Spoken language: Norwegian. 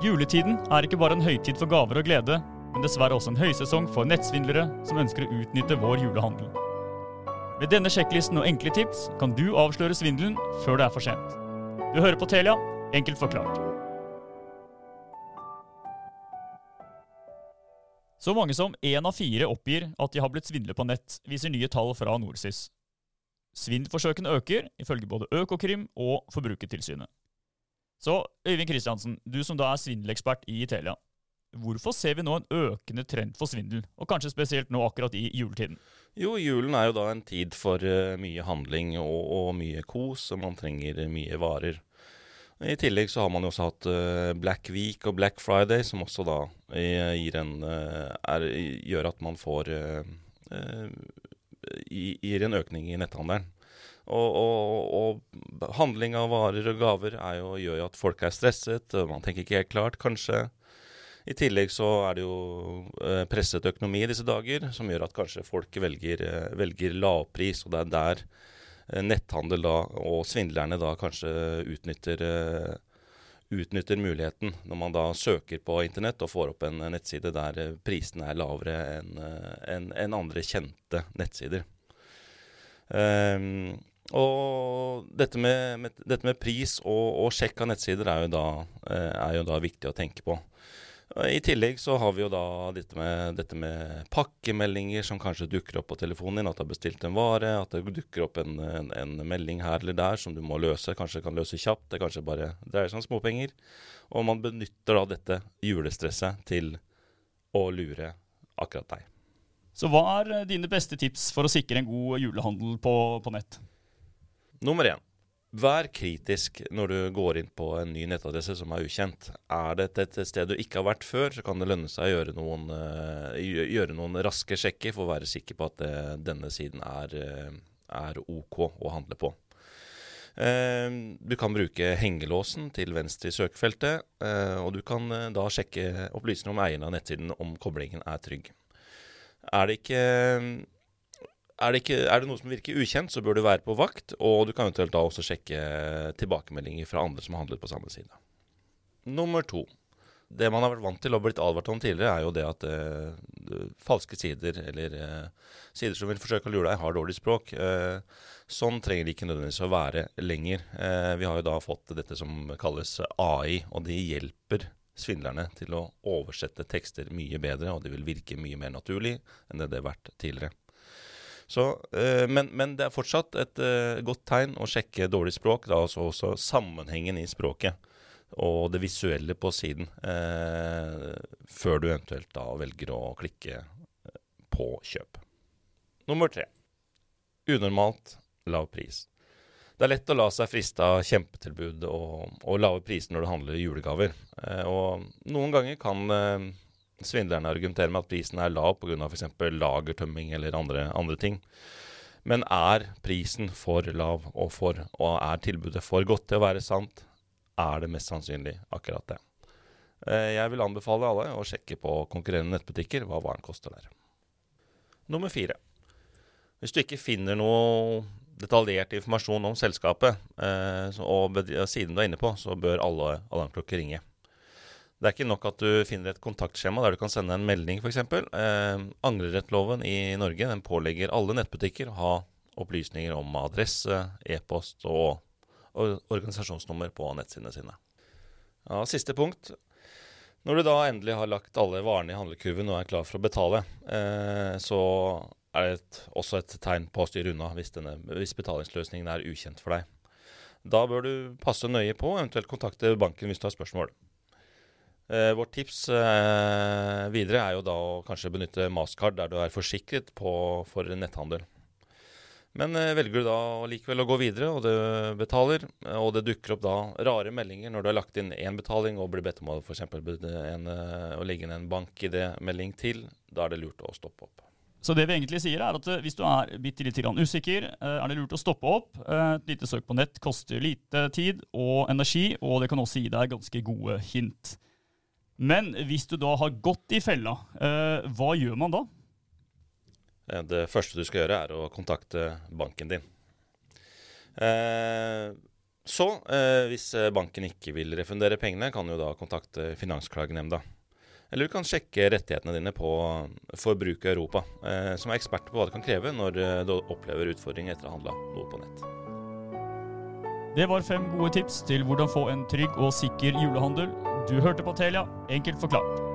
Juletiden er ikke bare en høytid for gaver og glede, men dessverre også en høysesong for nettsvindlere som ønsker å utnytte vår julehandel. Med denne sjekklisten og enkle tips kan du avsløre svindelen før det er for sent. Du hører på Telia, enkelt forklart. Så mange som én av fire oppgir at de har blitt svindlet på nett, viser nye tall fra Nordsys. Svindelforsøkene øker, ifølge både Økokrim og Forbrukertilsynet. Så Øyvind Kristiansen, du som da er svindelekspert i Italia. Hvorfor ser vi nå en økende trend for svindel, og kanskje spesielt nå akkurat i juletiden? Jo, julen er jo da en tid for uh, mye handling og, og, mye kos, og man trenger mye varer. I tillegg så har man jo også hatt uh, Black Week og Black Friday, som også da uh, en, er, gjør at man får gir en økning i netthandelen. Og, og, og, handling av varer og gaver jo, gjør jo at folk er stresset, man tenker ikke helt klart, kanskje. I tillegg så er det jo eh, presset økonomi i disse dager, som gjør at kanskje folk velger, eh, velger lavpris. Og det er der eh, netthandel da, og svindlerne da kanskje utnytter, utnytter muligheten, når man da søker på internett og får opp en nettside der prisene er lavere enn en, en andre kjente nettsider. Um, og dette med, med, dette med pris og, og, sjekk av nettsider er jo, da, er jo, da, viktig å tenke på. I tillegg så har vi jo da dette med, dette med, pakkemeldinger som kanskje dukker opp på telefonen din. At du har bestilt en vare, at det dukker opp en, en, en, melding her eller der som du må løse. Kanskje kan løse kjapt. Det kanskje bare dreier seg om småpenger. Og man benytter da dette julestresset til å lure akkurat deg. Så hva er dine beste tips for å sikre en god julehandel på, på nett? Nummer én. Vær kritisk når du går inn på en ny nettadresse som er ukjent. Er det et, sted du ikke har vært før, så kan det lønne seg å gjøre noen, uh, gjøre noen raske sjekker for å være sikker på at uh, denne siden er, uh, er, OK å handle på. du kan bruke hengelåsen til venstre i søkefeltet, og du kan da sjekke opplysninger om eieren av nettsiden om koblingen er trygg. Er det ikke er det, ikke, er det, noe som virker ukjent, så bør du være på vakt, og du kan eventuelt da også sjekke tilbakemeldinger fra andre som har handlet på samme side. Nummer to. Det man har vært vant til og blitt advart om tidligere, er jo det at eh, falske sider, eller eh, sider som vil forsøke å lure deg, har dårlig språk. Eh, sånn trenger det ikke nødvendigvis å være lenger. Eh, vi har jo da fått dette som kalles AI, og de hjelper svindlerne til å oversette tekster mye bedre, og det vil virke mye mer naturlig enn det det har vært tidligere. Så, eh, men, men, det er fortsatt et eh, godt tegn å sjekke dårlig språk. Da altså også sammenhengen i språket og det visuelle på siden. Eh, før du eventuelt da velger å klikke på kjøp. Nummer tre. Unormalt lav pris. Det er lett å la seg friste av kjempetilbud og, og lave priser når det handler julegaver. Og noen ganger kan svindlerne argumenterer med at prisen er lav pga. f.eks. lagertømming eller andre, andre, ting. Men er prisen for lav, og, for, og er tilbudet for godt til å være sant, er det mest sannsynlig akkurat det. Eh, jeg vil anbefale alle å sjekke på konkurrerende nettbutikker hva varen koster der. Nummer fire. Hvis du ikke finner noe detaljert informasjon om selskapet eh, og siden du er inne på, så bør alle alarmklokker ringe. Det er ikke nok at du finner et kontaktskjema der du kan sende en melding, f.eks. Eh, angrerettloven i Norge den pålegger alle nettbutikker å ha opplysninger om adresse, e-post og, organisasjonsnummer på nettsidene sine. Ja, siste punkt. Når du da endelig har lagt alle varene i handlekurven og er klar for å betale, eh, så er det et, også et tegn på å styre unna hvis, denne, hvis betalingsløsningen er ukjent for deg. Da bør du passe nøye på, eventuelt kontakte banken hvis du har spørsmål. Eh, vårt tips eh, videre er jo da å kanskje benytte Mastercard der du er forsikret på, for netthandel. Men eh, velger du da likevel å gå videre, og du betaler, og det dukker opp da rare meldinger når du har lagt inn én betaling og blir bedt om å, for en, eh, å legge inn en bank-ID-melding til, da er det lurt å stoppe opp. Så det vi egentlig sier er at eh, hvis du er bitte litt usikker, eh, er det lurt å stoppe opp. Et lite søk på nett koster lite tid og energi, og det kan også gi deg ganske gode hint. Men hvis du da har gått i fella, eh, hva gjør man da? Det første du skal gjøre, er å kontakte banken din. Eh, Så eh, hvis banken ikke vil refundere pengene, kan du da kontakte Finansklagenemnda. Eller du kan sjekke rettighetene dine på Forbruk Europa, som er ekspert på hva det kan kreve når du opplever utfordringer etter å ha handla noe på nett. Det var fem gode tips til hvordan få en trygg og sikker julehandel. Du hørte på Telia, enkelt forklart.